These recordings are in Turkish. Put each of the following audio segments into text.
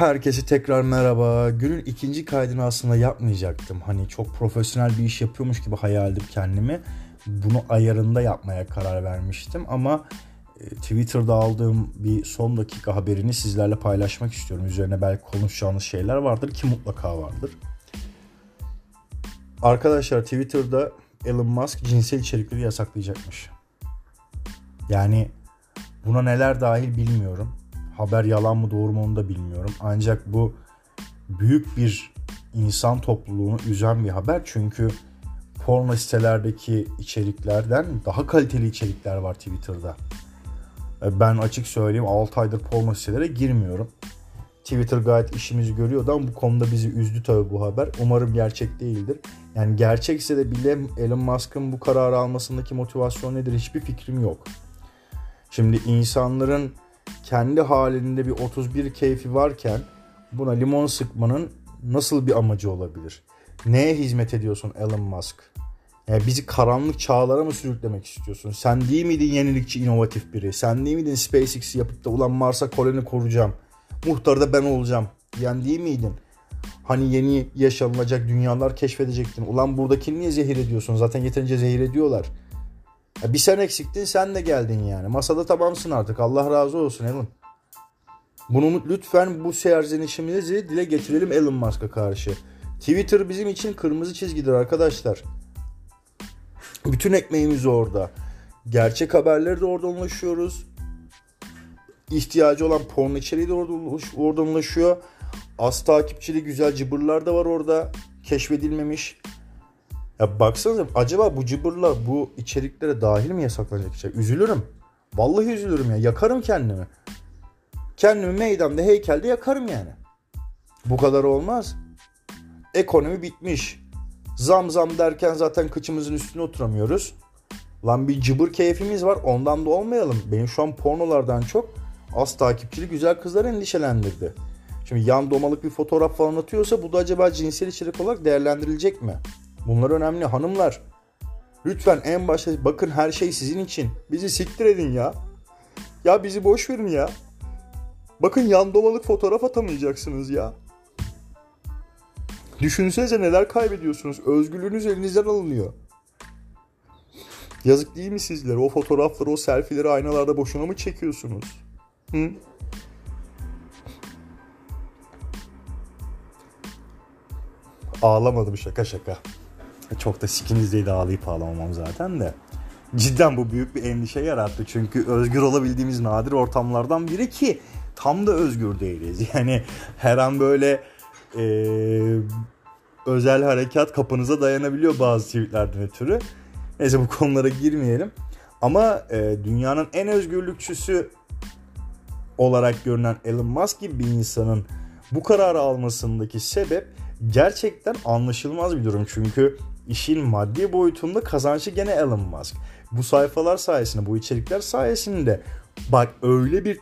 Herkese tekrar merhaba. Günün ikinci kaydını aslında yapmayacaktım. Hani çok profesyonel bir iş yapıyormuş gibi hayal edip kendimi. Bunu ayarında yapmaya karar vermiştim ama e, Twitter'da aldığım bir son dakika haberini sizlerle paylaşmak istiyorum. Üzerine belki konuşacağınız şeyler vardır ki mutlaka vardır. Arkadaşlar Twitter'da Elon Musk cinsel içerikleri yasaklayacakmış. Yani buna neler dahil bilmiyorum haber yalan mı doğru mu onu da bilmiyorum. Ancak bu büyük bir insan topluluğunu üzen bir haber. Çünkü porno sitelerdeki içeriklerden daha kaliteli içerikler var Twitter'da. Ben açık söyleyeyim 6 aydır porno sitelere girmiyorum. Twitter gayet işimizi görüyordu ama bu konuda bizi üzdü tabii bu haber. Umarım gerçek değildir. Yani gerçekse de bile Elon Musk'ın bu kararı almasındaki motivasyon nedir hiçbir fikrim yok. Şimdi insanların kendi halinde bir 31 keyfi varken buna limon sıkmanın nasıl bir amacı olabilir? Neye hizmet ediyorsun Elon Musk? Yani bizi karanlık çağlara mı sürüklemek istiyorsun? Sen değil miydin yenilikçi, inovatif biri? Sen değil miydin SpaceX'i yapıp da ulan Mars'a koloni kuracağım? Muhtar da ben olacağım diyen değil miydin? Hani yeni yaşanılacak dünyalar keşfedecektin. Ulan buradakini niye zehir ediyorsun? Zaten yeterince zehir ediyorlar. Bir sen eksiktin sen de geldin yani. Masada tamamsın artık. Allah razı olsun Elon. Bunu lütfen bu serzenişimizi dile getirelim Elon Musk'a karşı. Twitter bizim için kırmızı çizgidir arkadaşlar. Bütün ekmeğimiz orada. Gerçek haberleri de oradan ulaşıyoruz. İhtiyacı olan porno içeriği de oradan ulaşıyor. Az takipçili güzel cıbırlar da var orada. Keşfedilmemiş. Ya baksanıza acaba bu cıbırla bu içeriklere dahil mi yasaklanacak şey? Üzülürüm. Vallahi üzülürüm ya. Yakarım kendimi. Kendimi meydanda heykelde yakarım yani. Bu kadar olmaz. Ekonomi bitmiş. Zam zam derken zaten kıçımızın üstüne oturamıyoruz. Lan bir cıbır keyfimiz var ondan da olmayalım. Benim şu an pornolardan çok az takipçili güzel kızlar endişelendirdi. Şimdi yan domalık bir fotoğraf falan atıyorsa bu da acaba cinsel içerik olarak değerlendirilecek mi? Bunlar önemli hanımlar. Lütfen en başta bakın her şey sizin için. Bizi siktir edin ya. Ya bizi boş verin ya. Bakın yan domalık fotoğraf atamayacaksınız ya. Düşünsenize neler kaybediyorsunuz. Özgürlüğünüz elinizden alınıyor. Yazık değil mi sizlere? O fotoğrafları, o selfie'leri aynalarda boşuna mı çekiyorsunuz? Hı? Ağlamadım şaka şaka. Çok da sikinizdeydi ağlayıp ağlamamam zaten de. Cidden bu büyük bir endişe yarattı. Çünkü özgür olabildiğimiz nadir ortamlardan biri ki tam da özgür değiliz. Yani her an böyle e, özel harekat kapınıza dayanabiliyor bazı tweetlerden ötürü. Neyse bu konulara girmeyelim. Ama e, dünyanın en özgürlükçüsü olarak görünen Elon Musk gibi bir insanın bu kararı almasındaki sebep gerçekten anlaşılmaz bir durum. Çünkü işin maddi boyutunda kazançı gene Elon Musk. Bu sayfalar sayesinde, bu içerikler sayesinde bak öyle bir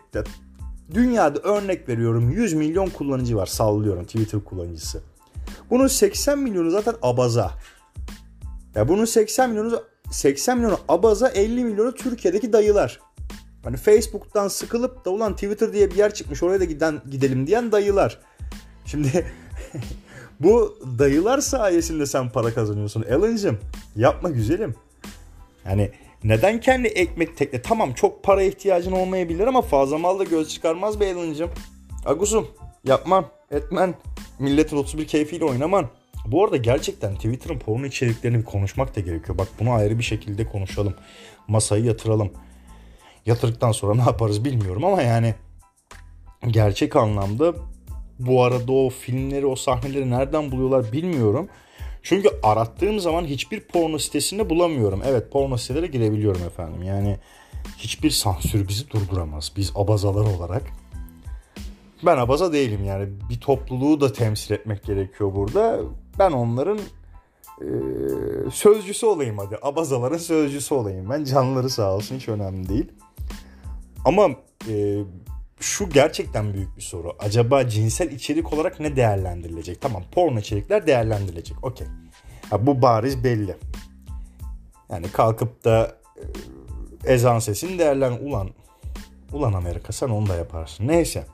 dünyada örnek veriyorum 100 milyon kullanıcı var sallıyorum Twitter kullanıcısı. Bunun 80 milyonu zaten abaza. Ya bunun 80 milyonu 80 milyonu abaza 50 milyonu Türkiye'deki dayılar. Hani Facebook'tan sıkılıp da ulan Twitter diye bir yer çıkmış oraya da giden gidelim diyen dayılar. Şimdi Bu dayılar sayesinde sen para kazanıyorsun. Alan'cım yapma güzelim. Yani neden kendi ekmek tekne? Tamam çok para ihtiyacın olmayabilir ama fazla mal da göz çıkarmaz be Alan'cım. Agusum yapmam etmen. Milletin 31 keyfiyle oynaman. Bu arada gerçekten Twitter'ın porno içeriklerini konuşmak da gerekiyor. Bak bunu ayrı bir şekilde konuşalım. Masayı yatıralım. Yatırdıktan sonra ne yaparız bilmiyorum ama yani gerçek anlamda bu arada o filmleri, o sahneleri nereden buluyorlar bilmiyorum. Çünkü arattığım zaman hiçbir porno sitesinde bulamıyorum. Evet porno sitelere girebiliyorum efendim. Yani hiçbir sansür bizi durduramaz. Biz abazalar olarak. Ben abaza değilim yani. Bir topluluğu da temsil etmek gerekiyor burada. Ben onların e, sözcüsü olayım hadi. Abazaların sözcüsü olayım. Ben canları sağ olsun hiç önemli değil. Ama e, şu gerçekten büyük bir soru. Acaba cinsel içerik olarak ne değerlendirilecek? Tamam porno içerikler değerlendirilecek. Okey. Bu bariz belli. Yani kalkıp da e, ezan sesini değerlen ulan ulan Amerika sen onu da yaparsın. Neyse.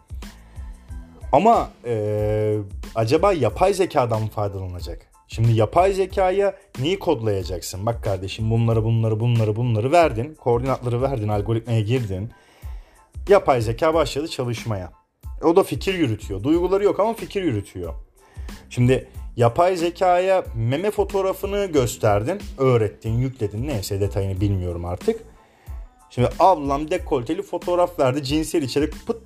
Ama e, acaba yapay zekadan mı faydalanacak? Şimdi yapay zekaya neyi kodlayacaksın? Bak kardeşim bunları bunları bunları bunları verdin. Koordinatları verdin. Algoritmaya girdin. Yapay zeka başladı çalışmaya. O da fikir yürütüyor. Duyguları yok ama fikir yürütüyor. Şimdi yapay zekaya meme fotoğrafını gösterdin. Öğrettin, yükledin. Neyse detayını bilmiyorum artık. Şimdi ablam dekolteli fotoğraf verdi. Cinsel içerik pıt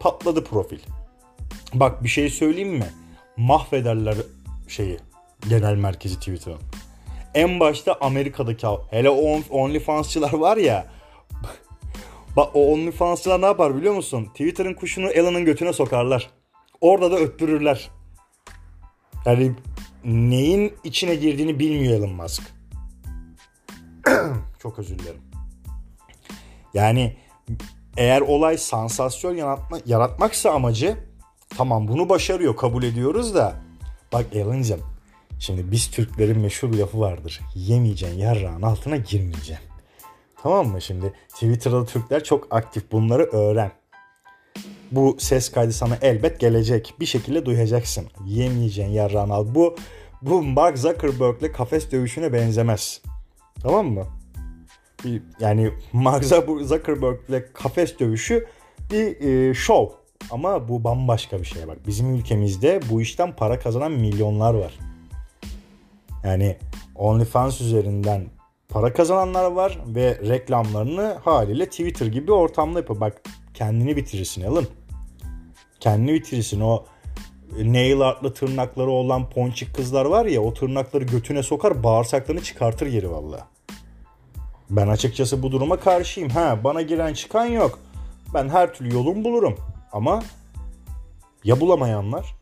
patladı profil. Bak bir şey söyleyeyim mi? Mahvederler şeyi genel merkezi Twitter'ın. En başta Amerika'daki hele OnlyFans'çılar var ya Bak o OnlyFans'çılar ne yapar biliyor musun? Twitter'ın kuşunu Elon'un götüne sokarlar. Orada da öttürürler. Yani neyin içine girdiğini bilmiyor Elon Musk. Çok özür dilerim. Yani eğer olay sansasyon yaratma, yaratmaksa amacı tamam bunu başarıyor kabul ediyoruz da bak Elon'cım şimdi biz Türklerin meşhur bir lafı vardır. Yemeyeceksin yarrağın altına girmeyeceksin. Tamam mı şimdi? Twitter'da Türkler çok aktif. Bunları öğren. Bu ses kaydı sana elbet gelecek. Bir şekilde duyacaksın. Yemeyeceksin yarrağın al. Bu, bu Mark Zuckerberg'le kafes dövüşüne benzemez. Tamam mı? Yani Mark Zuckerberg'le kafes dövüşü bir e, şov. Ama bu bambaşka bir şey bak. Bizim ülkemizde bu işten para kazanan milyonlar var. Yani OnlyFans üzerinden para kazananlar var ve reklamlarını haliyle Twitter gibi ortamda yapıyor. Bak kendini bitirirsin alın. Kendini bitirirsin o nail artlı tırnakları olan ponçik kızlar var ya o tırnakları götüne sokar bağırsaklarını çıkartır geri valla. Ben açıkçası bu duruma karşıyım. Ha bana giren çıkan yok. Ben her türlü yolum bulurum. Ama ya bulamayanlar,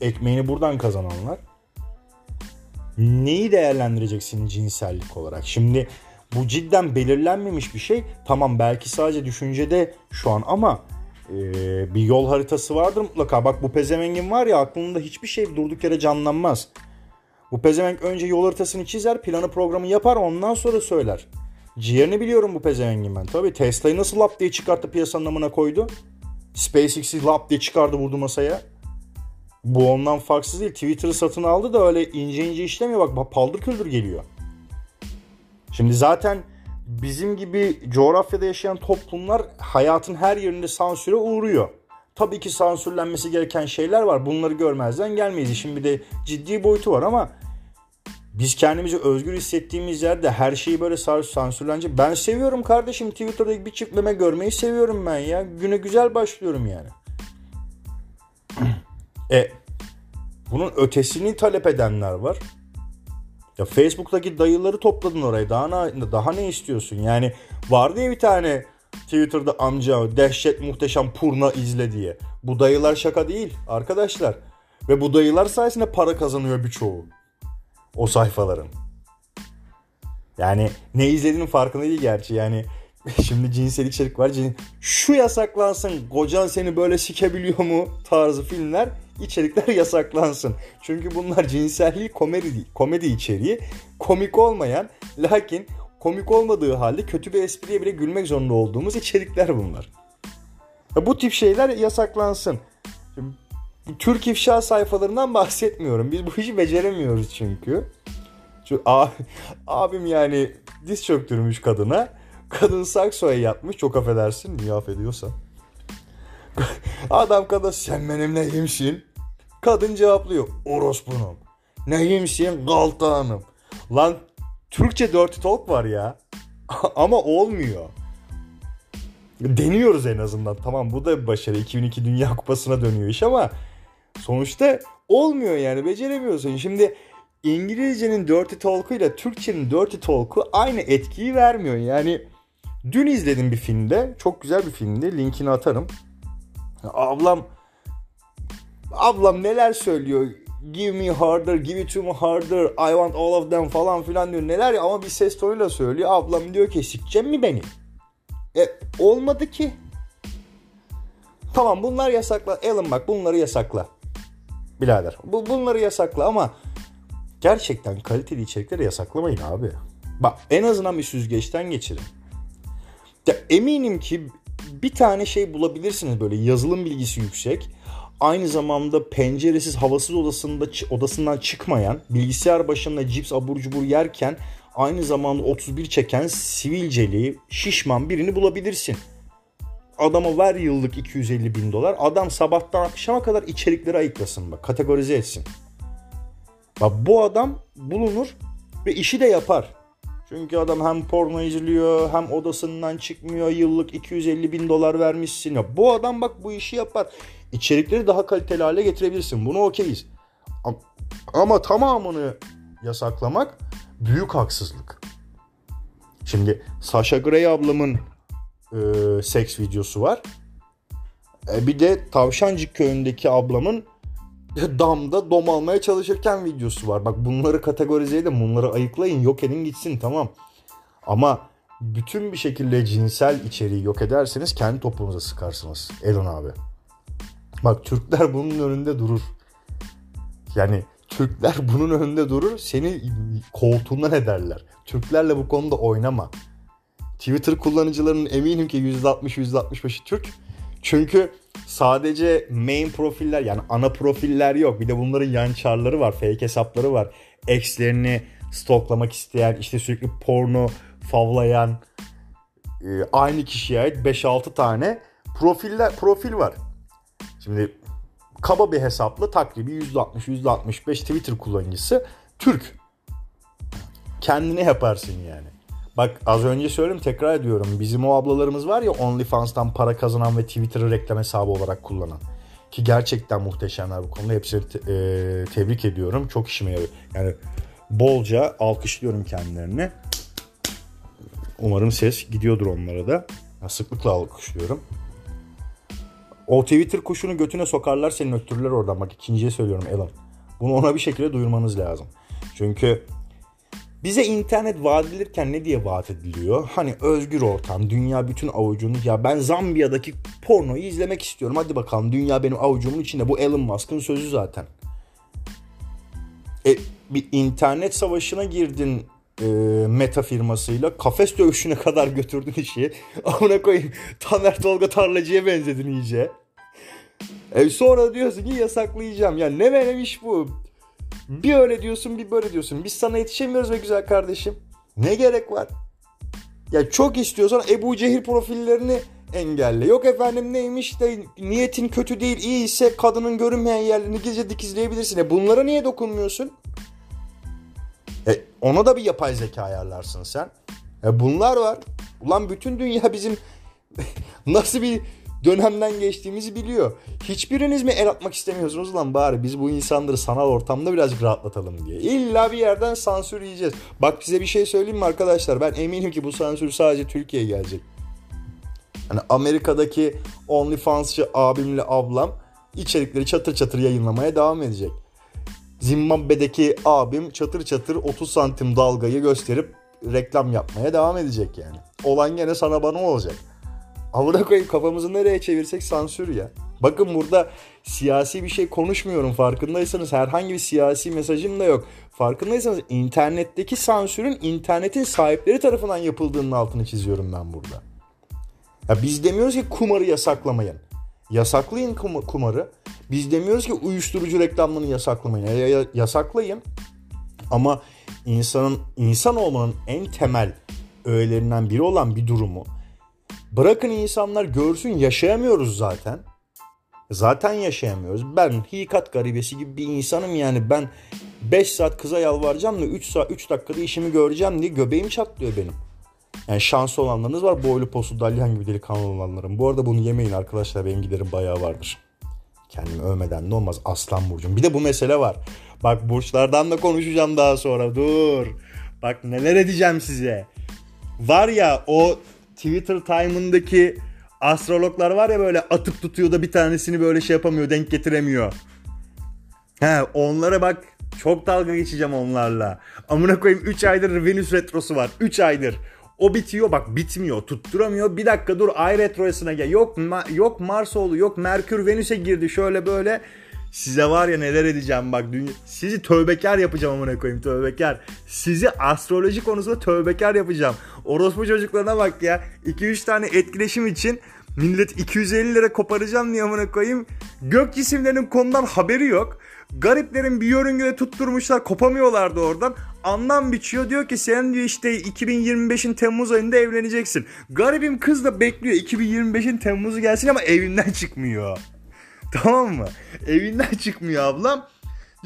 ekmeğini buradan kazananlar neyi değerlendireceksin cinsellik olarak? Şimdi bu cidden belirlenmemiş bir şey. Tamam belki sadece düşüncede şu an ama e, bir yol haritası vardır mutlaka. Bak bu pezevengin var ya aklında hiçbir şey durduk yere canlanmaz. Bu pezevenk önce yol haritasını çizer, planı programı yapar ondan sonra söyler. Ciğerini biliyorum bu pezevengin ben. Tabii Tesla'yı nasıl lap diye çıkarttı piyasanın amına koydu. SpaceX'i lap diye çıkardı vurdu masaya. Bu ondan farksız değil. Twitter'ı satın aldı da öyle ince ince işlemiyor. Bak paldır küldür geliyor. Şimdi zaten bizim gibi coğrafyada yaşayan toplumlar hayatın her yerinde sansüre uğruyor. Tabii ki sansürlenmesi gereken şeyler var. Bunları görmezden gelmeyiz. Şimdi de ciddi boyutu var ama biz kendimizi özgür hissettiğimiz yerde her şeyi böyle sansürlenecek. Ben seviyorum kardeşim Twitter'da bir çiftleme görmeyi seviyorum ben ya. Güne güzel başlıyorum yani. E bunun ötesini talep edenler var. Ya Facebook'taki dayıları topladın oraya. Daha ne, daha ne istiyorsun? Yani vardı ya bir tane Twitter'da amca dehşet muhteşem purna izle diye. Bu dayılar şaka değil arkadaşlar. Ve bu dayılar sayesinde para kazanıyor birçoğu. O sayfaların. Yani ne izlediğinin farkında değil gerçi. Yani Şimdi cinsel içerik var. Şu yasaklansın. Kocan seni böyle sikebiliyor mu tarzı filmler, içerikler yasaklansın. Çünkü bunlar cinselliği komedi komedi içeriği. Komik olmayan lakin komik olmadığı halde kötü bir espriye bile gülmek zorunda olduğumuz içerikler bunlar. Bu tip şeyler yasaklansın. Şimdi, Türk ifşa sayfalarından bahsetmiyorum. Biz bu işi beceremiyoruz çünkü. Şu abim yani diz çöktürmüş kadına Kadın saksoya yatmış çok affedersin niye affediyorsa. Adam kadın sen benim neyimsin? Kadın cevaplıyor orospunum. Neyimsin galtanım. Lan Türkçe dirty talk var ya. Ama olmuyor. Deniyoruz en azından. Tamam bu da bir başarı. 2002 Dünya Kupası'na dönüyor iş ama sonuçta olmuyor yani beceremiyorsun. Şimdi İngilizcenin dirty talk'u ile Türkçenin dirty talk'u aynı etkiyi vermiyor. Yani Dün izledim bir filmde. Çok güzel bir filmdi. Linkini atarım. Ablam ablam neler söylüyor. Give me harder, give it to me harder, I want all of them falan filan diyor. Neler ya ama bir ses tonuyla söylüyor. Ablam diyor ki sikeceğim mi beni? E olmadı ki. Tamam bunlar yasakla. Alan bak bunları yasakla. Birader. Bu, bunları yasakla ama gerçekten kaliteli içerikleri yasaklamayın abi. Bak en azından bir süzgeçten geçirin. Ya eminim ki bir tane şey bulabilirsiniz böyle yazılım bilgisi yüksek. aynı zamanda penceresiz havasız odasında odasından çıkmayan bilgisayar başında cips abur cubur yerken aynı zamanda 31 çeken sivilceli şişman birini bulabilirsin. Adama ver yıllık 250 bin dolar. Adam sabahtan akşama kadar içerikleri ayıklasın bak kategorize etsin. Bak bu adam bulunur ve işi de yapar. Çünkü adam hem porno izliyor hem odasından çıkmıyor yıllık 250 bin dolar vermişsin. Ya bu adam bak bu işi yapar. İçerikleri daha kaliteli hale getirebilirsin. Bunu okeyiz. Ama tamamını yasaklamak büyük haksızlık. Şimdi Sasha Grey ablamın e, seks videosu var. E, bir de Tavşancık köyündeki ablamın damda dom almaya çalışırken videosu var. Bak bunları kategorize edin, bunları ayıklayın, yok edin gitsin tamam. Ama bütün bir şekilde cinsel içeriği yok ederseniz kendi topunuza sıkarsınız Elon abi. Bak Türkler bunun önünde durur. Yani Türkler bunun önünde durur seni koltuğundan ederler. Türklerle bu konuda oynama. Twitter kullanıcılarının eminim ki %60-%65'i Türk. Çünkü sadece main profiller yani ana profiller yok. Bir de bunların yan çarları var, fake hesapları var. Ex'lerini stoklamak isteyen, işte sürekli porno favlayan e, aynı kişiye ait 5-6 tane profiller profil var. Şimdi kaba bir hesapla takribi %60-%65 Twitter kullanıcısı Türk. Kendine yaparsın yani. Bak az önce söyledim tekrar ediyorum. Bizim o ablalarımız var ya OnlyFans'tan para kazanan ve Twitter'ı reklam hesabı olarak kullanan. Ki gerçekten muhteşemler bu konuda. Hepsini te- e, tebrik ediyorum. Çok işime yarıyor. Yani bolca alkışlıyorum kendilerini. Umarım ses gidiyordur onlara da. Sıklıkla alkışlıyorum. O Twitter kuşunu götüne sokarlar seni öttürürler oradan. Bak ikinciye söylüyorum Elon. Bunu ona bir şekilde duyurmanız lazım. Çünkü bize internet vaat edilirken ne diye vaat ediliyor? Hani özgür ortam, dünya bütün avucunu. Ya ben Zambiya'daki pornoyu izlemek istiyorum. Hadi bakalım dünya benim avucumun içinde. Bu Elon Musk'ın sözü zaten. E, bir internet savaşına girdin e, meta firmasıyla. Kafes dövüşüne kadar götürdün işi. Amına koyayım. Tamer Tolga Tarlacı'ya benzedin iyice. E sonra diyorsun ki yasaklayacağım. Ya ne benim iş bu? Bir öyle diyorsun bir böyle diyorsun. Biz sana yetişemiyoruz be güzel kardeşim. Ne gerek var? Ya çok istiyorsan Ebu Cehil profillerini engelle. Yok efendim neymiş de niyetin kötü değil iyi ise kadının görünmeyen yerlerini gizli dikizleyebilirsin. E bunlara niye dokunmuyorsun? E ona da bir yapay zeka ayarlarsın sen. E bunlar var. Ulan bütün dünya bizim nasıl bir dönemden geçtiğimizi biliyor. Hiçbiriniz mi el atmak istemiyorsunuz lan bari biz bu insanları sanal ortamda birazcık rahatlatalım diye. İlla bir yerden sansür yiyeceğiz. Bak size bir şey söyleyeyim mi arkadaşlar? Ben eminim ki bu sansür sadece Türkiye'ye gelecek. Hani Amerika'daki OnlyFans'çı abimle ablam içerikleri çatır çatır yayınlamaya devam edecek. Zimbabwe'deki abim çatır çatır 30 santim dalgayı gösterip reklam yapmaya devam edecek yani. Olan gene sana bana olacak. Amına koyayım kafamızı nereye çevirsek sansür ya. Bakın burada siyasi bir şey konuşmuyorum farkındaysanız herhangi bir siyasi mesajım da yok. Farkındaysanız internetteki sansürün internetin sahipleri tarafından yapıldığının altını çiziyorum ben burada. Ya biz demiyoruz ki kumarı yasaklamayın. Yasaklayın kum- kumarı. Biz demiyoruz ki uyuşturucu reklamlarını yasaklamayın. Ya, ya, yasaklayın. Ama insanın insan olmanın en temel öğelerinden biri olan bir durumu bırakın insanlar görsün yaşayamıyoruz zaten. Zaten yaşayamıyoruz. Ben hikat garibesi gibi bir insanım yani ben 5 saat kıza yalvaracağım da 3 saat 3 dakikada işimi göreceğim diye göbeğim çatlıyor benim. Yani şanslı olanlarınız var. Boylu posu dalyan gibi delikanlı olanların. Bu arada bunu yemeyin arkadaşlar. Benim giderim bayağı vardır. Kendimi övmeden de olmaz. Aslan burcum. Bir de bu mesele var. Bak burçlardan da konuşacağım daha sonra. Dur. Bak neler edeceğim size. Var ya o Twitter time'ındaki astrologlar var ya böyle atıp tutuyor da bir tanesini böyle şey yapamıyor, denk getiremiyor. He onlara bak çok dalga geçeceğim onlarla. Amına koyayım 3 aydır Venüs retrosu var. 3 aydır. O bitiyor bak bitmiyor. Tutturamıyor. Bir dakika dur ay retroyasına gel. Yok ma- yok Mars oldu. Yok Merkür Venüs'e girdi. Şöyle böyle. Size var ya neler edeceğim bak. Dünya... Sizi tövbekar yapacağım amına koyayım tövbekar. Sizi astroloji konusunda tövbekar yapacağım. Orospu çocuklarına bak ya. 2-3 tane etkileşim için Millet 250 lira koparacağım diye amına koyayım. Gök cisimlerinin konudan haberi yok. Gariplerin bir yörüngede tutturmuşlar kopamıyorlardı oradan. Anlam biçiyor diyor ki sen diyor işte 2025'in Temmuz ayında evleneceksin. Garibim kız da bekliyor 2025'in Temmuz'u gelsin ama evinden çıkmıyor. Tamam mı? Evinden çıkmıyor ablam.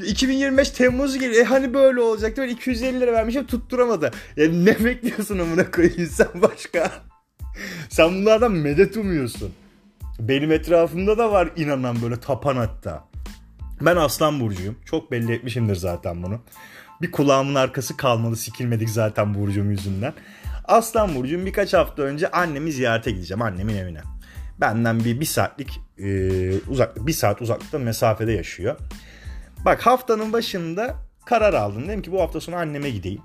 2025 Temmuz geliyor. E hani böyle olacaktı. Ben 250 lira vermişim tutturamadı. Ya ne bekliyorsun amına koyayım sen başka? sen bunlardan medet umuyorsun. Benim etrafımda da var inanan böyle tapan hatta. Ben Aslan Burcu'yum. Çok belli etmişimdir zaten bunu. Bir kulağımın arkası kalmadı sikilmedik zaten Burcu'm yüzünden. Aslan Burcu'm birkaç hafta önce annemi ziyarete gideceğim annemin evine. Benden bir, bir saatlik e, uzak bir saat uzaklıkta mesafede yaşıyor. Bak haftanın başında karar aldım. Dedim ki bu hafta sonu anneme gideyim.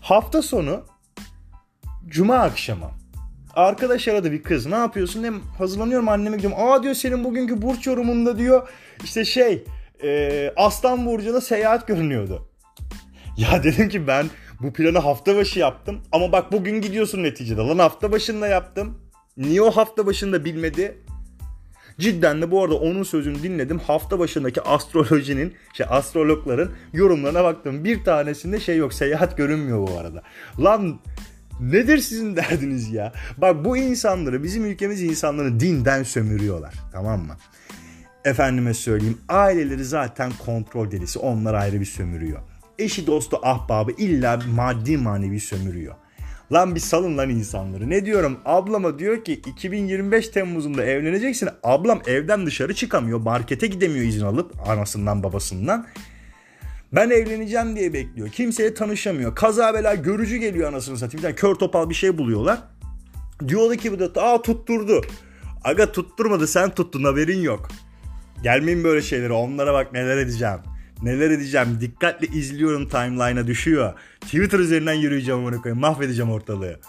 Hafta sonu cuma akşamı arkadaş aradı bir kız. Ne yapıyorsun? Dedim hazırlanıyorum anneme gidiyorum. Aa diyor senin bugünkü burç yorumunda diyor işte şey e, Aslan Burcu'da seyahat görünüyordu. Ya dedim ki ben bu planı hafta başı yaptım. Ama bak bugün gidiyorsun neticede. Lan hafta başında yaptım. Niye o hafta başında bilmedi? Cidden de bu arada onun sözünü dinledim. Hafta başındaki astrolojinin, şey astrologların yorumlarına baktım. Bir tanesinde şey yok, seyahat görünmüyor bu arada. Lan nedir sizin derdiniz ya? Bak bu insanları, bizim ülkemiz insanları dinden sömürüyorlar. Tamam mı? Efendime söyleyeyim aileleri zaten kontrol delisi. Onlar ayrı bir sömürüyor. Eşi dostu ahbabı illa maddi manevi sömürüyor. Lan bir salın lan insanları. Ne diyorum? Ablama diyor ki 2025 Temmuz'unda evleneceksin. Ablam evden dışarı çıkamıyor. Markete gidemiyor izin alıp anasından babasından. Ben evleneceğim diye bekliyor. Kimseye tanışamıyor. Kaza bela görücü geliyor anasını satayım. Bir kör topal bir şey buluyorlar. Diyordu ki bu da aa tutturdu. Aga tutturmadı sen tuttun haberin yok. Gelmeyin böyle şeylere onlara bak neler edeceğim. Neler edeceğim dikkatle izliyorum timeline'a düşüyor. Twitter üzerinden yürüyeceğim onu koyayım mahvedeceğim ortalığı.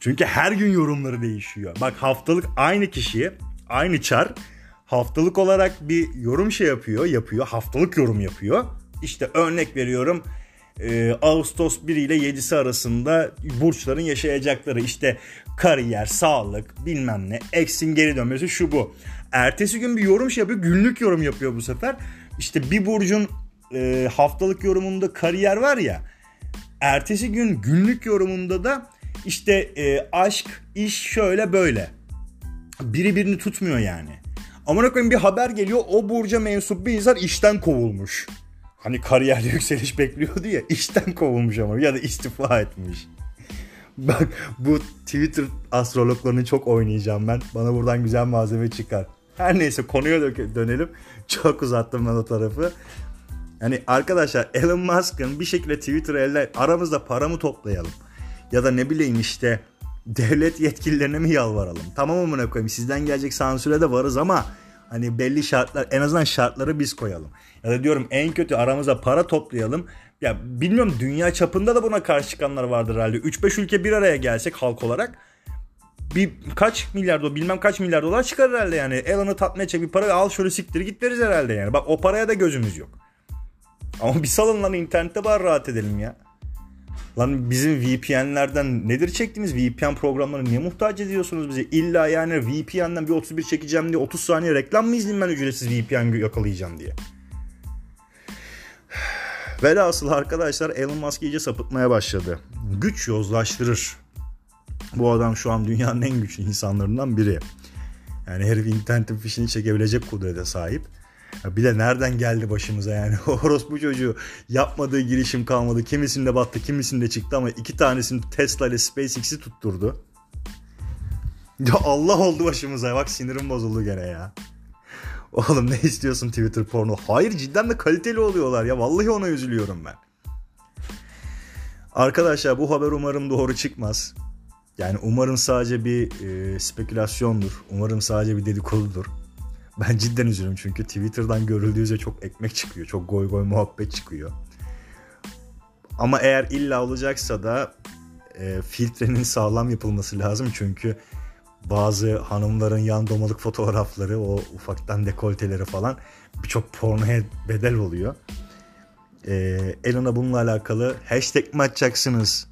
Çünkü her gün yorumları değişiyor. Bak haftalık aynı kişiye aynı çar haftalık olarak bir yorum şey yapıyor yapıyor haftalık yorum yapıyor. İşte örnek veriyorum e, Ağustos 1 ile 7'si arasında burçların yaşayacakları işte kariyer, sağlık bilmem ne, eksin geri dönmesi şu bu. Ertesi gün bir yorum şey yapıyor günlük yorum yapıyor bu sefer. İşte bir burcun e, haftalık yorumunda kariyer var ya. Ertesi gün günlük yorumunda da işte e, aşk, iş şöyle böyle. Biri birini tutmuyor yani. Amına koyayım bir haber geliyor o burca mensup bir insan işten kovulmuş. Hani kariyerde yükseliş bekliyordu ya işten kovulmuş ama ya da istifa etmiş. Bak bu Twitter astrologlarını çok oynayacağım ben. Bana buradan güzel malzeme çıkar. Her neyse konuya dönelim. Çok uzattım ben o tarafı. Yani arkadaşlar Elon Musk'ın bir şekilde Twitter elde aramızda para mı toplayalım? Ya da ne bileyim işte devlet yetkililerine mi yalvaralım? Tamam amına koyayım sizden gelecek sansüre de varız ama hani belli şartlar en azından şartları biz koyalım. Ya da diyorum en kötü aramızda para toplayalım. Ya bilmiyorum dünya çapında da buna karşı çıkanlar vardır herhalde. 3-5 ülke bir araya gelsek halk olarak bir kaç milyar dolar bilmem kaç milyar dolar çıkar herhalde yani. Elon'u tatmin edecek bir para al şöyle siktir git deriz herhalde yani. Bak o paraya da gözümüz yok. Ama bir salın lan internette var rahat edelim ya. Lan bizim VPN'lerden nedir çektiğimiz VPN programları niye muhtaç ediyorsunuz bize? İlla yani VPN'den bir 31 çekeceğim diye 30 saniye reklam mı izleyeyim ben ücretsiz VPN yakalayacağım diye. Velhasıl arkadaşlar Elon Musk iyice sapıtmaya başladı. Güç yozlaştırır. Bu adam şu an dünyanın en güçlü insanlarından biri. Yani herif internetin fişini çekebilecek kudrete sahip. Bir de nereden geldi başımıza yani. Orospu çocuğu yapmadığı girişim kalmadı. Kimisinde battı kimisinde çıktı ama iki tanesini Tesla ile SpaceX'i tutturdu. Ya Allah oldu başımıza. Bak sinirim bozuldu gene ya. Oğlum ne istiyorsun Twitter porno? Hayır cidden de kaliteli oluyorlar ya. Vallahi ona üzülüyorum ben. Arkadaşlar bu haber umarım doğru çıkmaz. Yani umarım sadece bir e, spekülasyondur. Umarım sadece bir dedikodudur. Ben cidden üzülüyorum çünkü Twitter'dan görüldüğü üzere çok ekmek çıkıyor. Çok goy goy muhabbet çıkıyor. Ama eğer illa olacaksa da e, filtrenin sağlam yapılması lazım. Çünkü bazı hanımların yan domalık fotoğrafları, o ufaktan dekolteleri falan birçok pornoya bedel oluyor. E, Elon'a bununla alakalı hashtag mi açacaksınız?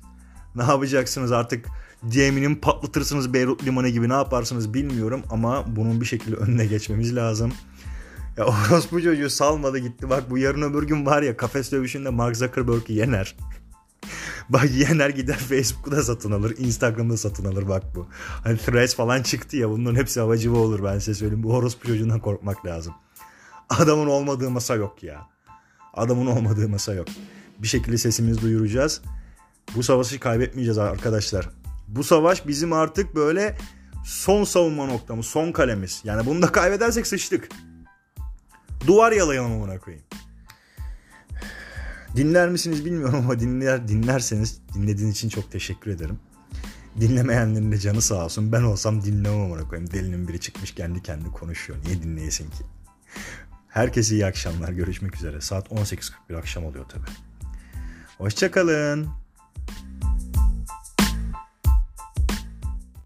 Ne yapacaksınız artık DM'nin patlatırsınız Beyrut Limanı gibi ne yaparsınız bilmiyorum ama bunun bir şekilde önüne geçmemiz lazım. Ya orospu çocuğu salmadı gitti. Bak bu yarın öbür gün var ya kafes dövüşünde Mark Zuckerberg'i yener. bak yener gider Facebook'ta satın alır. Instagram'da satın alır bak bu. Hani Threads falan çıktı ya bunların hepsi havacıva olur ben size söyleyeyim. Bu orospu çocuğundan korkmak lazım. Adamın olmadığı masa yok ya. Adamın olmadığı masa yok. Bir şekilde sesimizi duyuracağız. Bu savaşı kaybetmeyeceğiz arkadaşlar. Bu savaş bizim artık böyle son savunma noktamız, son kalemiz. Yani bunu da kaybedersek sıçtık. Duvar yalayalım amına koyayım. Dinler misiniz bilmiyorum ama dinler dinlerseniz dinlediğiniz için çok teşekkür ederim. Dinlemeyenlerin de canı sağ olsun. Ben olsam dinlemem amına koyayım. Delinin biri çıkmış kendi kendine konuşuyor. Niye dinleyesin ki? Herkese iyi akşamlar. Görüşmek üzere. Saat 18.41 akşam oluyor tabi. Hoşçakalın.